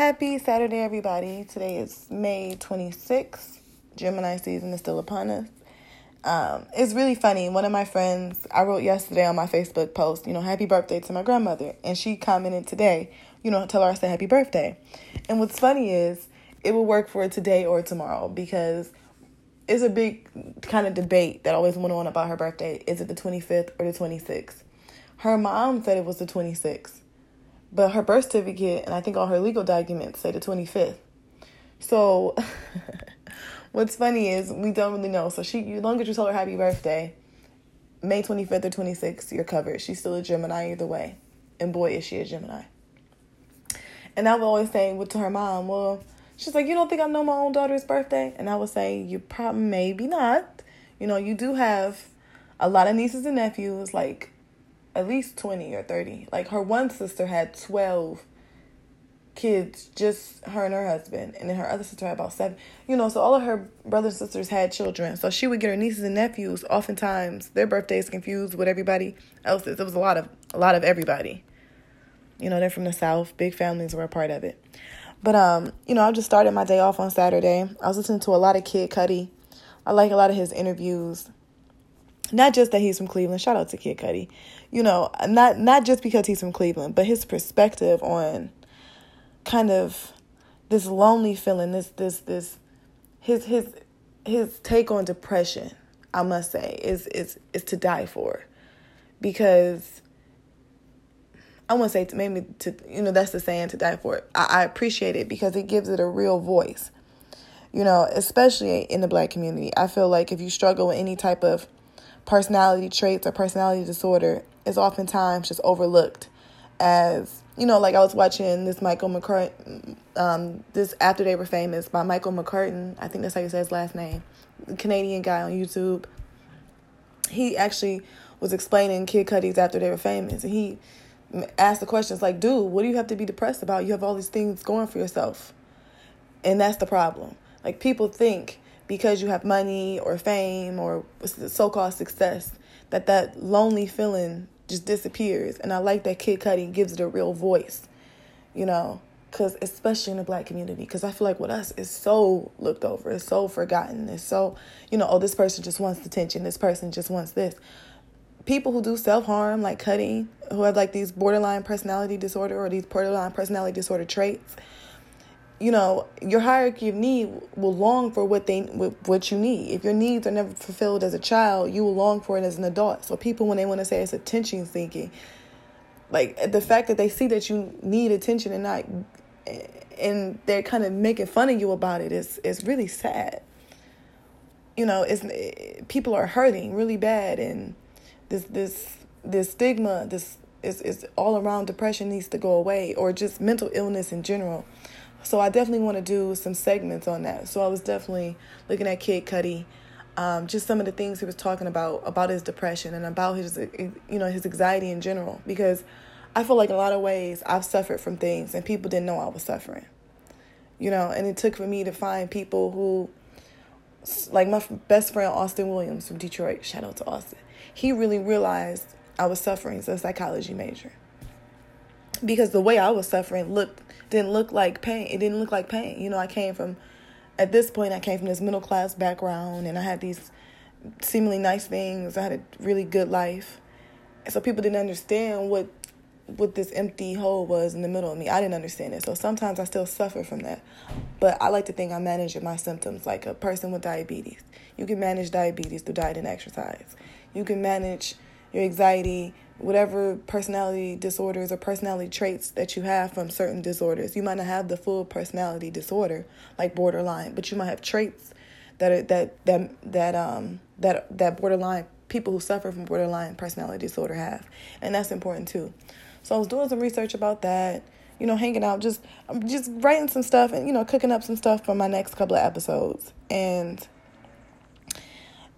Happy Saturday, everybody. Today is May 26th. Gemini season is still upon us. Um, it's really funny. One of my friends, I wrote yesterday on my Facebook post, you know, happy birthday to my grandmother. And she commented today, you know, tell her I said happy birthday. And what's funny is it will work for today or tomorrow because it's a big kind of debate that always went on about her birthday. Is it the 25th or the 26th? Her mom said it was the 26th. But her birth certificate and I think all her legal documents say the 25th. So what's funny is we don't really know. So she, as long as you tell her happy birthday, May 25th or 26th, you're covered. She's still a Gemini either way. And boy, is she a Gemini. And I was always saying to her mom, well, she's like, you don't think I know my own daughter's birthday? And I would say, you probably, maybe not. You know, you do have a lot of nieces and nephews, like at least 20 or 30. Like her one sister had 12 kids, just her and her husband, and then her other sister had about seven. You know, so all of her brothers and sisters had children. So she would get her nieces and nephews. Oftentimes, their birthdays confused with everybody else's. It was a lot of a lot of everybody. You know, they're from the south. Big families were a part of it. But um, you know, I just started my day off on Saturday. I was listening to a lot of Kid Cudi. I like a lot of his interviews. Not just that he's from Cleveland. Shout out to Kid Cudi. You know, not not just because he's from Cleveland, but his perspective on kind of this lonely feeling, this this this his his his take on depression, I must say, is is is to die for. Because I want to say maybe to you know that's the saying to die for. I, I appreciate it because it gives it a real voice. You know, especially in the black community. I feel like if you struggle with any type of personality traits or personality disorder is oftentimes just overlooked as you know like i was watching this michael McCrudden um, this after they were famous by michael McCrudden. I think that's how you say his last name. Canadian guy on youtube. He actually was explaining kid cudi's after they were famous and he asked the questions like dude what do you have to be depressed about? You have all these things going for yourself. And that's the problem. Like people think because you have money or fame or so-called success that that lonely feeling just disappears. And i like that kid cudi gives it a real voice you know because especially in the black community because i feel like with us it's so looked over it's so forgotten it's so you know oh this person just wants attention this person just wants this. People who do self-harm like cutting who have like these borderline personality disorder or these borderline personality disorder traits you know, your hierarchy of need will long for what they what you need. If your needs are never fulfilled as a child, you will long for it as an adult. So people, when they want to say it's attention seeking, like the fact that they see that you need attention and not, and they're kind of making fun of you about it is is really sad. You know, it's people are hurting really bad, and this this this stigma, this is is all around depression needs to go away, or just mental illness in general so I definitely want to do some segments on that. So I was definitely looking at Kid Cudi, um, just some of the things he was talking about about his depression and about his you know his anxiety in general. Because I feel like a lot of ways I've suffered from things and people didn't know I was suffering. You know, and it took for me to find people who, like my best friend Austin Williams from Detroit. Shout out to Austin. He really realized I was suffering as a psychology major because the way I was suffering looked didn't look like pain. It didn't look like pain. You know, I came from at this point I came from this middle class background and I had these seemingly nice things. I had a really good life. And so people didn't understand what what this empty hole was in the middle of me. I didn't understand it. So sometimes I still suffer from that. But I like to think I manage my symptoms like a person with diabetes. You can manage diabetes through diet and exercise. You can manage your anxiety whatever personality disorders or personality traits that you have from certain disorders. You might not have the full personality disorder like borderline, but you might have traits that are that that that um that that borderline people who suffer from borderline personality disorder have. And that's important too. So I was doing some research about that, you know, hanging out, just I'm just writing some stuff and you know, cooking up some stuff for my next couple of episodes. And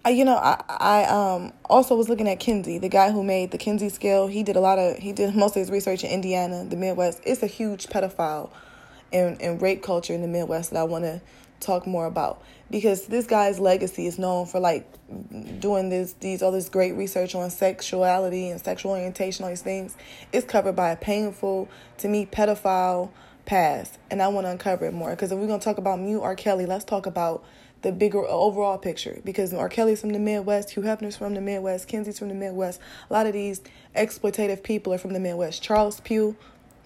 I, you know, I, I um also was looking at Kinsey, the guy who made the Kinsey scale. He did a lot of, he did most of his research in Indiana, the Midwest. It's a huge pedophile and, and rape culture in the Midwest that I want to talk more about because this guy's legacy is known for like doing this these all this great research on sexuality and sexual orientation all these things it's covered by a painful to me pedophile past, and I want to uncover it more. Because if we're gonna talk about Mute R. Kelly, let's talk about the bigger overall picture. Because R. Kelly's from the Midwest, Hugh Hefner's from the Midwest, Kinsey's from the Midwest. A lot of these exploitative people are from the Midwest. Charles Pugh,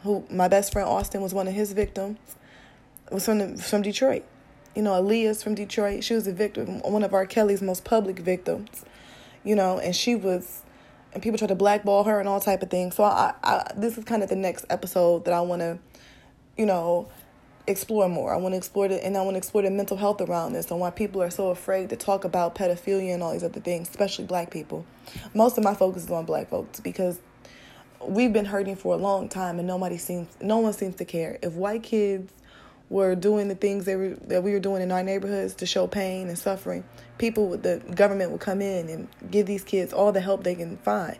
who my best friend Austin was one of his victims, was from the, from Detroit. You know, Aaliyah's from Detroit. She was a victim, one of R. Kelly's most public victims. You know, and she was, and people tried to blackball her and all type of things. So I, I this is kind of the next episode that I want to, you know, explore more. I want to explore it, and I want to explore the mental health around this and why people are so afraid to talk about pedophilia and all these other things, especially black people. Most of my focus is on black folks because we've been hurting for a long time and nobody seems no one seems to care. If white kids were doing the things that we, that we were doing in our neighborhoods to show pain and suffering, people with the government would come in and give these kids all the help they can find.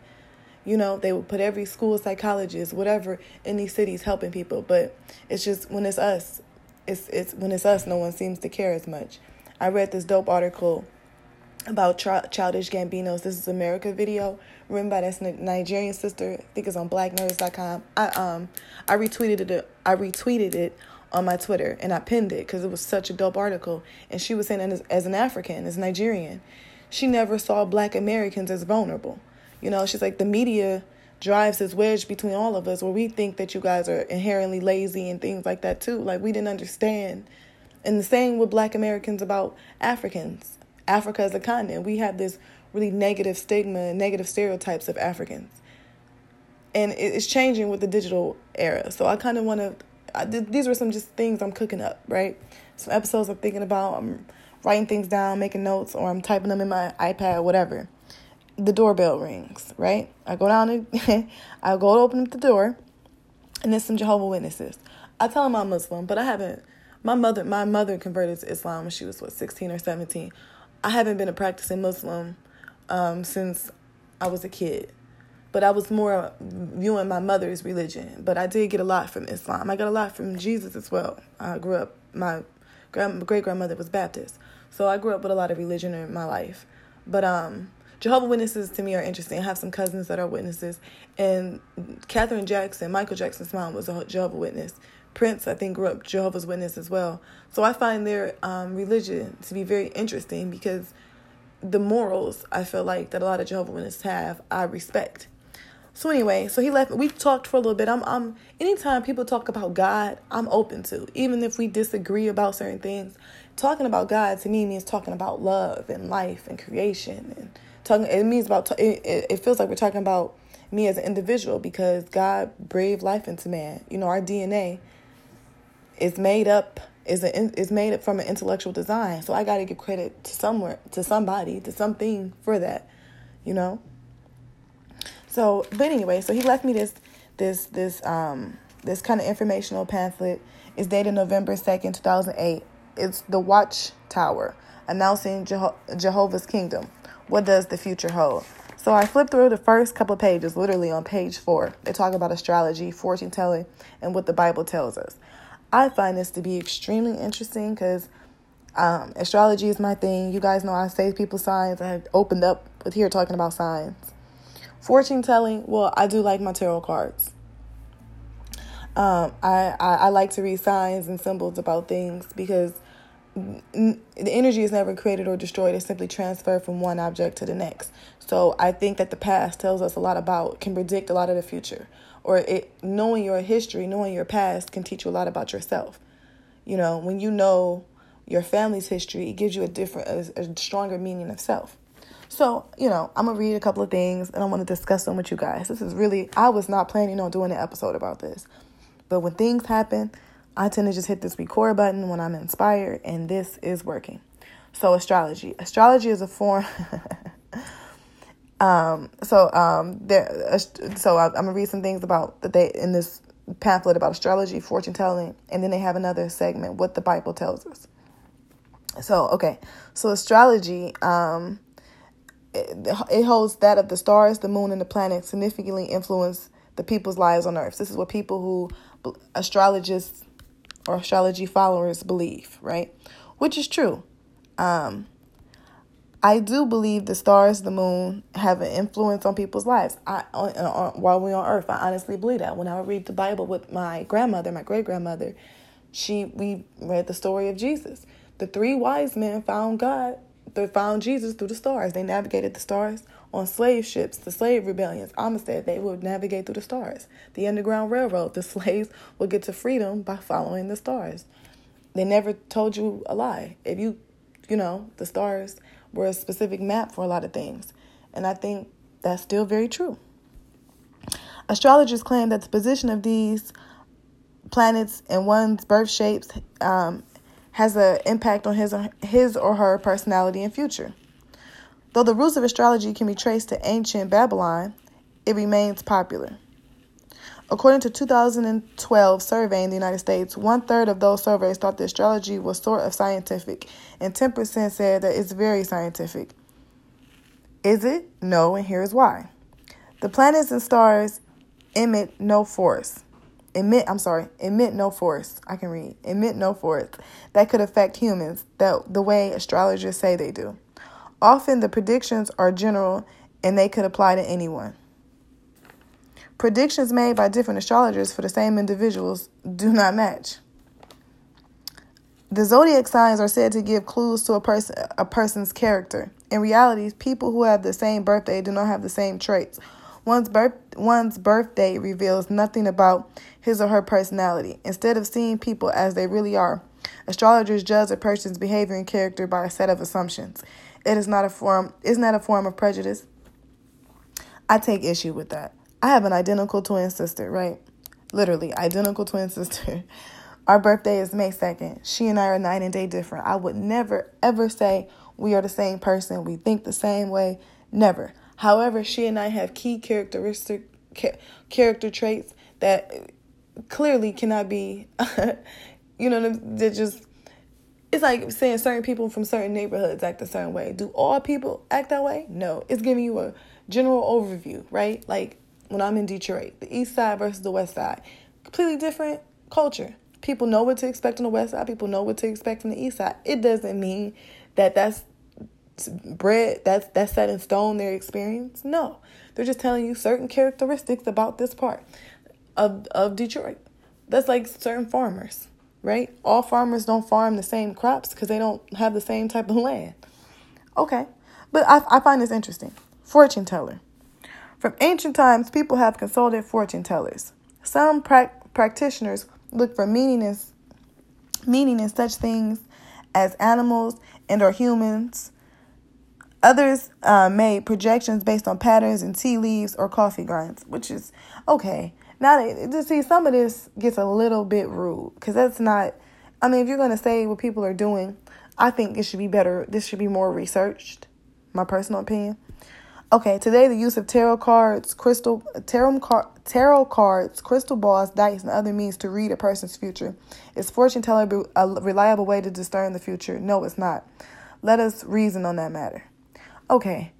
You know, they would put every school psychologist, whatever, in these cities helping people. But it's just when it's us, it's it's when it's us, no one seems to care as much. I read this dope article about Childish Gambino's "This Is America" video, written by this Nigerian sister. I think it's on BlackNerds.com. I um I retweeted it. I retweeted it on my Twitter and I pinned it because it was such a dope article. And she was saying, as, as an African, as a Nigerian, she never saw Black Americans as vulnerable. You know, she's like, the media drives this wedge between all of us where we think that you guys are inherently lazy and things like that too. Like, we didn't understand. And the same with black Americans about Africans. Africa is a continent, we have this really negative stigma and negative stereotypes of Africans. And it's changing with the digital era. So I kind of want to, these were some just things I'm cooking up, right? Some episodes I'm thinking about. I'm writing things down, making notes, or I'm typing them in my iPad, whatever the doorbell rings, right? I go down and I go to open up the door, and there's some Jehovah Witnesses. I tell them I'm Muslim, but I haven't. My mother, my mother converted to Islam when she was what 16 or 17. I haven't been a practicing Muslim um, since I was a kid, but I was more viewing my mother's religion. But I did get a lot from Islam. I got a lot from Jesus as well. I grew up. My great grandmother was Baptist, so I grew up with a lot of religion in my life. But um, Jehovah Witnesses to me are interesting. I have some cousins that are witnesses, and Katherine Jackson, Michael Jackson's mom, was a Jehovah Witness. Prince, I think, grew up Jehovah's Witness as well. So I find their um, religion to be very interesting because the morals I feel like that a lot of Jehovah Witnesses have, I respect. So anyway, so he left. We talked for a little bit. I'm, I'm. Anytime people talk about God, I'm open to, even if we disagree about certain things. Talking about God to me means talking about love and life and creation and talking it means about it, it feels like we're talking about me as an individual because God breathed life into man. You know, our DNA is made up is an, is made up from an intellectual design. So I got to give credit to somewhere to somebody to something for that, you know. So, but anyway, so he left me this this this um this kind of informational pamphlet. It's dated November second, two thousand eight. It's the Watchtower announcing Jeho- Jehovah's Kingdom. What does the future hold? So I flipped through the first couple pages, literally on page four. They talk about astrology, fortune telling, and what the Bible tells us. I find this to be extremely interesting because um, astrology is my thing. You guys know I say people signs. I opened up with here talking about signs. Fortune telling, well, I do like my tarot cards. Um, I, I, I like to read signs and symbols about things because the energy is never created or destroyed. It's simply transferred from one object to the next. So i think that the past tells us a lot about can predict a lot of the future. Or it knowing your history knowing your past can teach you a lot about yourself. You know when you know your family's history it gives you a different a, a stronger meaning of self. So you know i'm gonna read a couple of things and i want to discuss them with you guys. This is really i was not planning on doing an episode about this. But when things happen I tend to just hit this record button when I'm inspired, and this is working. So, astrology. Astrology is a form. um, so, um, there. So, I'm gonna read some things about that they in this pamphlet about astrology, fortune telling, and then they have another segment what the Bible tells us. So, okay. So, astrology. Um, it, it holds that of the stars, the moon, and the planets significantly influence the people's lives on Earth. This is what people who astrologists or astrology followers believe, right? Which is true. Um, I do believe the stars, the moon, have an influence on people's lives. I on, on, while we're on Earth, I honestly believe that. When I read the Bible with my grandmother, my great grandmother, she we read the story of Jesus. The three wise men found God. They found Jesus through the stars. They navigated the stars on slave ships, the slave rebellions. Amistad, they would navigate through the stars. The Underground Railroad, the slaves would get to freedom by following the stars. They never told you a lie. If you, you know, the stars were a specific map for a lot of things. And I think that's still very true. Astrologers claim that the position of these planets in one's birth shapes um, has an impact on his or, his or her personality and future. Though the roots of astrology can be traced to ancient Babylon, it remains popular. According to 2012 survey in the United States, one third of those surveys thought that astrology was sort of scientific, and 10% said that it's very scientific. Is it? No, and here's why. The planets and stars emit no force. Emit, I'm sorry, emit no force. I can read. Emit no force that could affect humans that the way astrologers say they do. Often the predictions are general and they could apply to anyone. Predictions made by different astrologers for the same individuals do not match. The zodiac signs are said to give clues to a person a person's character. In reality, people who have the same birthday do not have the same traits. One's birth one's birthday reveals nothing about his or her personality. Instead of seeing people as they really are, astrologers judge a person's behavior and character by a set of assumptions. It is not a form isn't that a form of prejudice? I take issue with that. I have an identical twin sister, right? Literally, identical twin sister. Our birthday is May 2nd. She and I are night and day different. I would never, ever say we are the same person. We think the same way. Never. However, she and I have key characteristic character traits that clearly cannot be, you know, that just it's like saying certain people from certain neighborhoods act a certain way. Do all people act that way? No. It's giving you a general overview, right? Like when I'm in Detroit, the east side versus the west side. Completely different culture. People know what to expect on the west side, people know what to expect from the east side. It doesn't mean that that's bread that's that's set in stone their experience. No. They're just telling you certain characteristics about this part of of Detroit. That's like certain farmers, right? All farmers don't farm the same crops because they don't have the same type of land. Okay. But I, I find this interesting. Fortune teller. From ancient times, people have consulted fortune tellers. Some pra- practitioners look for meaning in, meaning in such things as animals and or humans. Others uh, made projections based on patterns in tea leaves or coffee grinds, which is okay. Now, to see some of this gets a little bit rude because that's not. I mean, if you're going to say what people are doing, I think it should be better. This should be more researched. My personal opinion. Okay, today the use of tarot cards, crystal tarot, car, tarot cards, crystal balls, dice, and other means to read a person's future. Is fortune telling a reliable way to discern the future? No, it's not. Let us reason on that matter. Okay,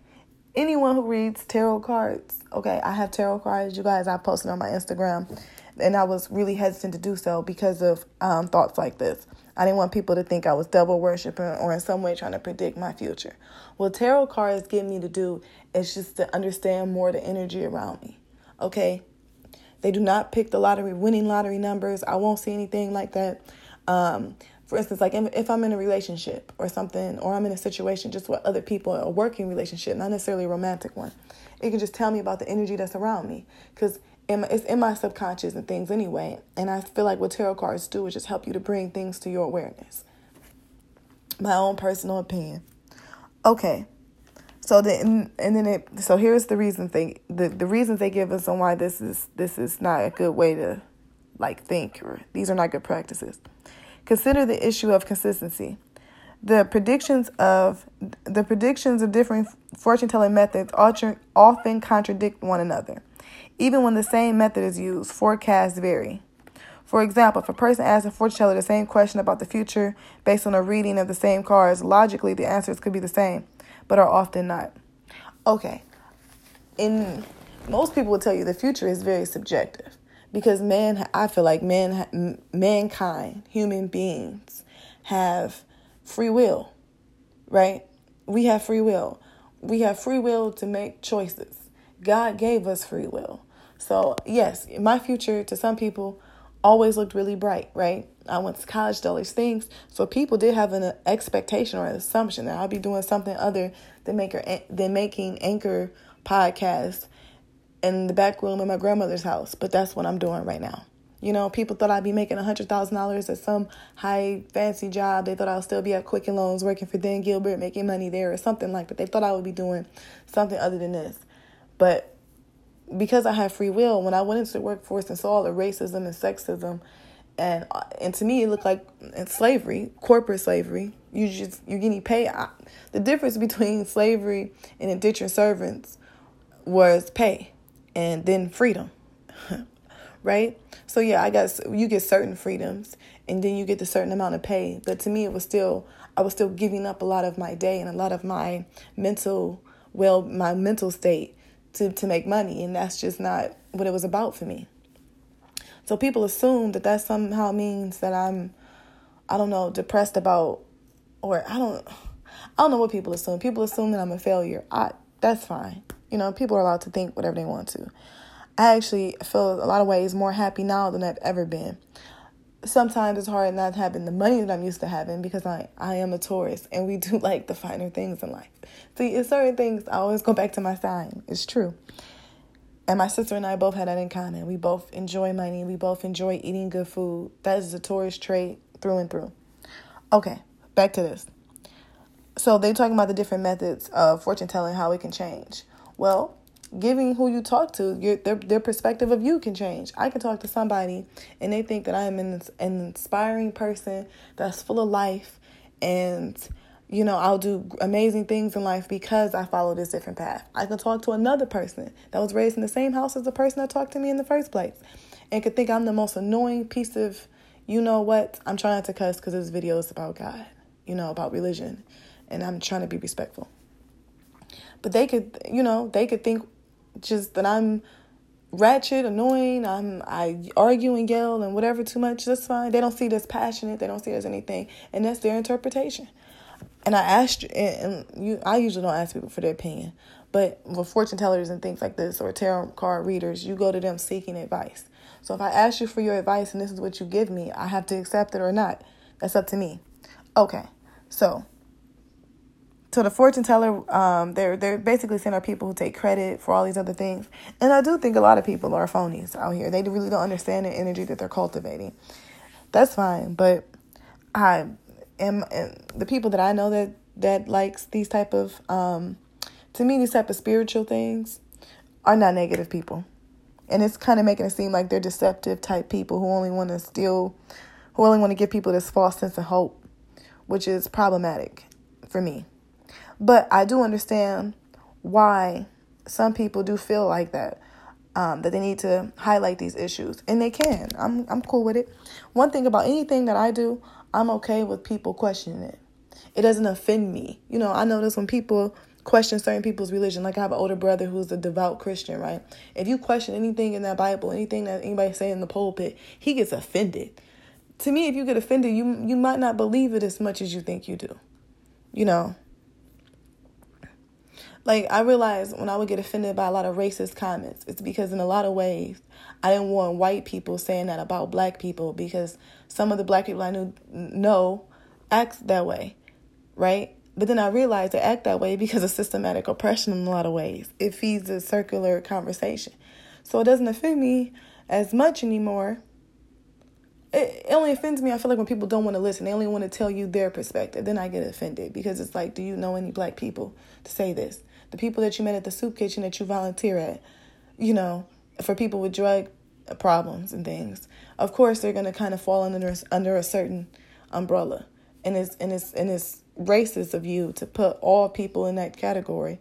anyone who reads tarot cards, okay, I have tarot cards. You guys, I posted on my Instagram, and I was really hesitant to do so because of um, thoughts like this. I didn't want people to think I was devil worshiping or in some way trying to predict my future. What tarot cards get me to do is just to understand more the energy around me. Okay? They do not pick the lottery, winning lottery numbers. I won't see anything like that. Um, for instance, like if I'm in a relationship or something, or I'm in a situation just with other people, a working relationship, not necessarily a romantic one, it can just tell me about the energy that's around me. Because it's in my subconscious and things anyway. And I feel like what tarot cards do is just help you to bring things to your awareness. My own personal opinion. Okay. So then, and then it. So here's the reason they the the reasons they give us on why this is this is not a good way to, like, think or these are not good practices. Consider the issue of consistency. The predictions of the predictions of different fortune telling methods often contradict one another. Even when the same method is used, forecasts vary. For example, if a person asks a fortune teller the same question about the future based on a reading of the same cards, logically the answers could be the same, but are often not. Okay, in most people will tell you the future is very subjective because man, I feel like man, mankind, human beings, have free will, right? we have free will. We have free will to make choices. God gave us free will. So, yes, my future to some people always looked really bright, right? I went to college, did all these things. So people did have an expectation or an assumption that I'll be doing something other than maker than making anchor podcast in the back room in my grandmother's house. But that's what I'm doing right now. You know, people thought I'd be making $100,000 at some high fancy job. They thought I'll still be at Quicken Loans working for Dan Gilbert, making money there or something like that. They thought I would be doing something other than this. But because I have free will, when I went into the workforce and saw all the racism and sexism, and uh, and to me it looked like slavery, corporate slavery. You just you're getting paid. The difference between slavery and indentured servants was pay, and then freedom. right? So yeah, I got you get certain freedoms and then you get a certain amount of pay. But to me it was still I was still giving up a lot of my day and a lot of my mental well my mental state to, to make money and that's just not what it was about for me. So people assume that that somehow means that I'm I don't know, depressed about or I don't I don't know what people assume. People assume that I'm a failure. I that's fine. You know, people are allowed to think whatever they want to. I actually feel a lot of ways more happy now than I've ever been. Sometimes it's hard not having the money that I'm used to having because I, I am a Taurus and we do like the finer things in life. See, it's certain things I always go back to my sign. It's true. And my sister and I both had that in common. We both enjoy money. We both enjoy eating good food. That is a Taurus trait through and through. Okay, back to this. So they're talking about the different methods of fortune telling, how it can change. Well, giving who you talk to, your their their perspective of you can change. I can talk to somebody and they think that I am an, an inspiring person that's full of life and you know, I'll do amazing things in life because I follow this different path. I can talk to another person that was raised in the same house as the person that talked to me in the first place and could think I'm the most annoying piece of, you know what? I'm trying not to cuss because this video is about God, you know, about religion, and I'm trying to be respectful. But they could, you know, they could think just that I'm ratchet, annoying, I'm I argue and yell and whatever too much, that's fine. They don't see this passionate, they don't see it as anything, and that's their interpretation. And I asked and you I usually don't ask people for their opinion, but with fortune tellers and things like this or tarot card readers, you go to them seeking advice. So if I ask you for your advice and this is what you give me, I have to accept it or not. That's up to me. Okay. So so the fortune teller, um, they're they're basically saying are people who take credit for all these other things, and I do think a lot of people are phonies out here. They really don't understand the energy that they're cultivating. That's fine, but I am the people that I know that that likes these type of um, to me these type of spiritual things are not negative people, and it's kind of making it seem like they're deceptive type people who only want to steal, who only want to give people this false sense of hope, which is problematic for me. But I do understand why some people do feel like that. Um, that they need to highlight these issues, and they can. I'm I'm cool with it. One thing about anything that I do, I'm okay with people questioning it. It doesn't offend me. You know, I notice when people question certain people's religion, like I have an older brother who's a devout Christian, right? If you question anything in that Bible, anything that anybody say in the pulpit, he gets offended. To me, if you get offended, you you might not believe it as much as you think you do. You know, like I realized when I would get offended by a lot of racist comments, it's because in a lot of ways I didn't want white people saying that about black people because some of the black people I knew know act that way, right? But then I realized they act that way because of systematic oppression in a lot of ways. It feeds a circular conversation. So it doesn't offend me as much anymore. It, it only offends me, I feel like, when people don't want to listen. They only want to tell you their perspective. Then I get offended because it's like, do you know any black people to say this? The people that you met at the soup kitchen that you volunteer at, you know, for people with drug problems and things. Of course, they're going to kind of fall under under a certain umbrella, and it's and it's and it's racist of you to put all people in that category,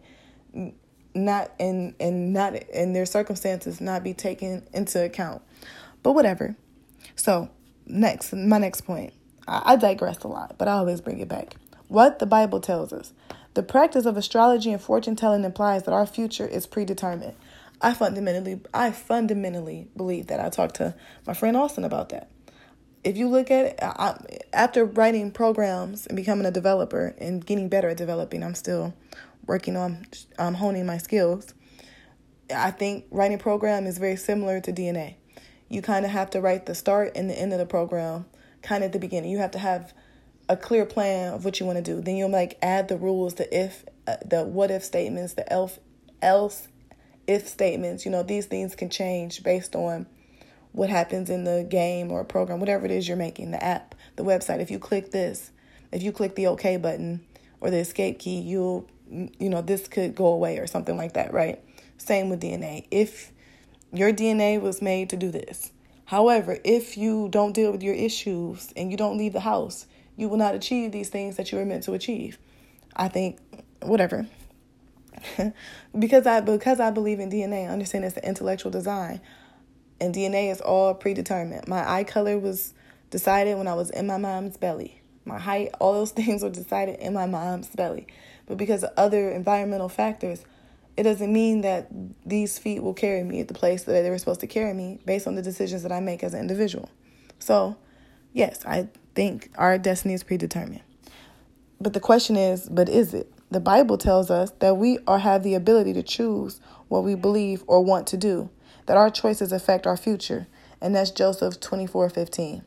not in and not in their circumstances not be taken into account. But whatever. So next, my next point. I, I digress a lot, but I always bring it back. What the Bible tells us. The practice of astrology and fortune telling implies that our future is predetermined. I fundamentally I fundamentally believe that. I talked to my friend Austin about that. if you look at it, I, after writing programs and becoming a developer and getting better at developing, I'm still working on um, honing my skills. I think writing program is very similar to DNA. You kind of have to write the start and the end of the program kind of at the beginning. You have to have a clear plan of what you want to do. Then you'll like add the rules, the if, uh, the what if statements, the else, else if statements. You know, these things can change based on what happens in the game or program, whatever it is you're making, the app, the website. If you click this, if you click the OK button or the escape key, you'll, you know, this could go away or something like that, right? Same with DNA. If your DNA was made to do this, however, if you don't deal with your issues and you don't leave the house, you will not achieve these things that you were meant to achieve. I think, whatever. because I because I believe in DNA, I understand it's the intellectual design and DNA is all predetermined. My eye color was decided when I was in my mom's belly. My height, all those things were decided in my mom's belly. But because of other environmental factors, it doesn't mean that these feet will carry me at the place that they were supposed to carry me based on the decisions that I make as an individual. So, yes, I think our destiny is predetermined. But the question is, but is it? The Bible tells us that we are have the ability to choose what we believe or want to do that our choices affect our future. And that's Joshua 24 15.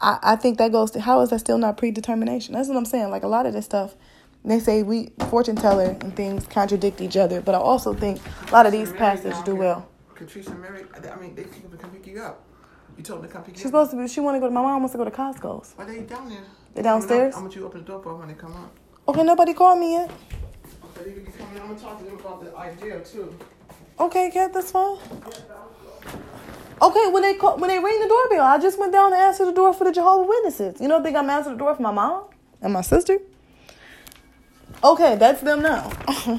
I, I think that goes to how is that still not predetermination? That's what I'm saying. Like a lot of this stuff, they say we fortune teller and things contradict each other, but I also think a lot of these passages do well. Katrice and Mary, I mean, they can pick you up. You told them to come pick you She's supposed to be. She want to go. to My mom wants to go to Costco's. Why they down there? They downstairs. I'm gonna you open the door for when they come up. Okay, nobody called me yet. Okay, you can come in. I'm gonna talk to them about the idea too. Okay, Kat, that's fine. Okay, when they call, when they ring the doorbell, I just went down to answer the door for the Jehovah Witnesses. You don't think I'm answering the door for my mom and my sister? Okay, that's them now.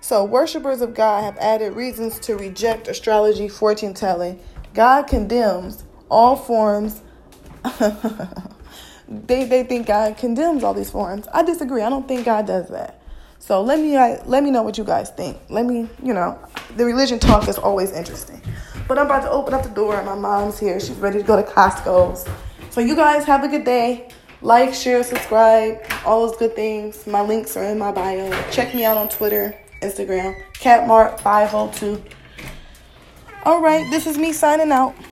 so, worshippers of God have added reasons to reject astrology, fortune telling. God condemns all forms. they they think God condemns all these forms. I disagree. I don't think God does that. So let me uh, let me know what you guys think. Let me, you know, the religion talk is always interesting. But I'm about to open up the door and my mom's here. She's ready to go to Costco's. So you guys have a good day. Like, share, subscribe, all those good things. My links are in my bio. Check me out on Twitter, Instagram, catmark502. All right, this is me signing out.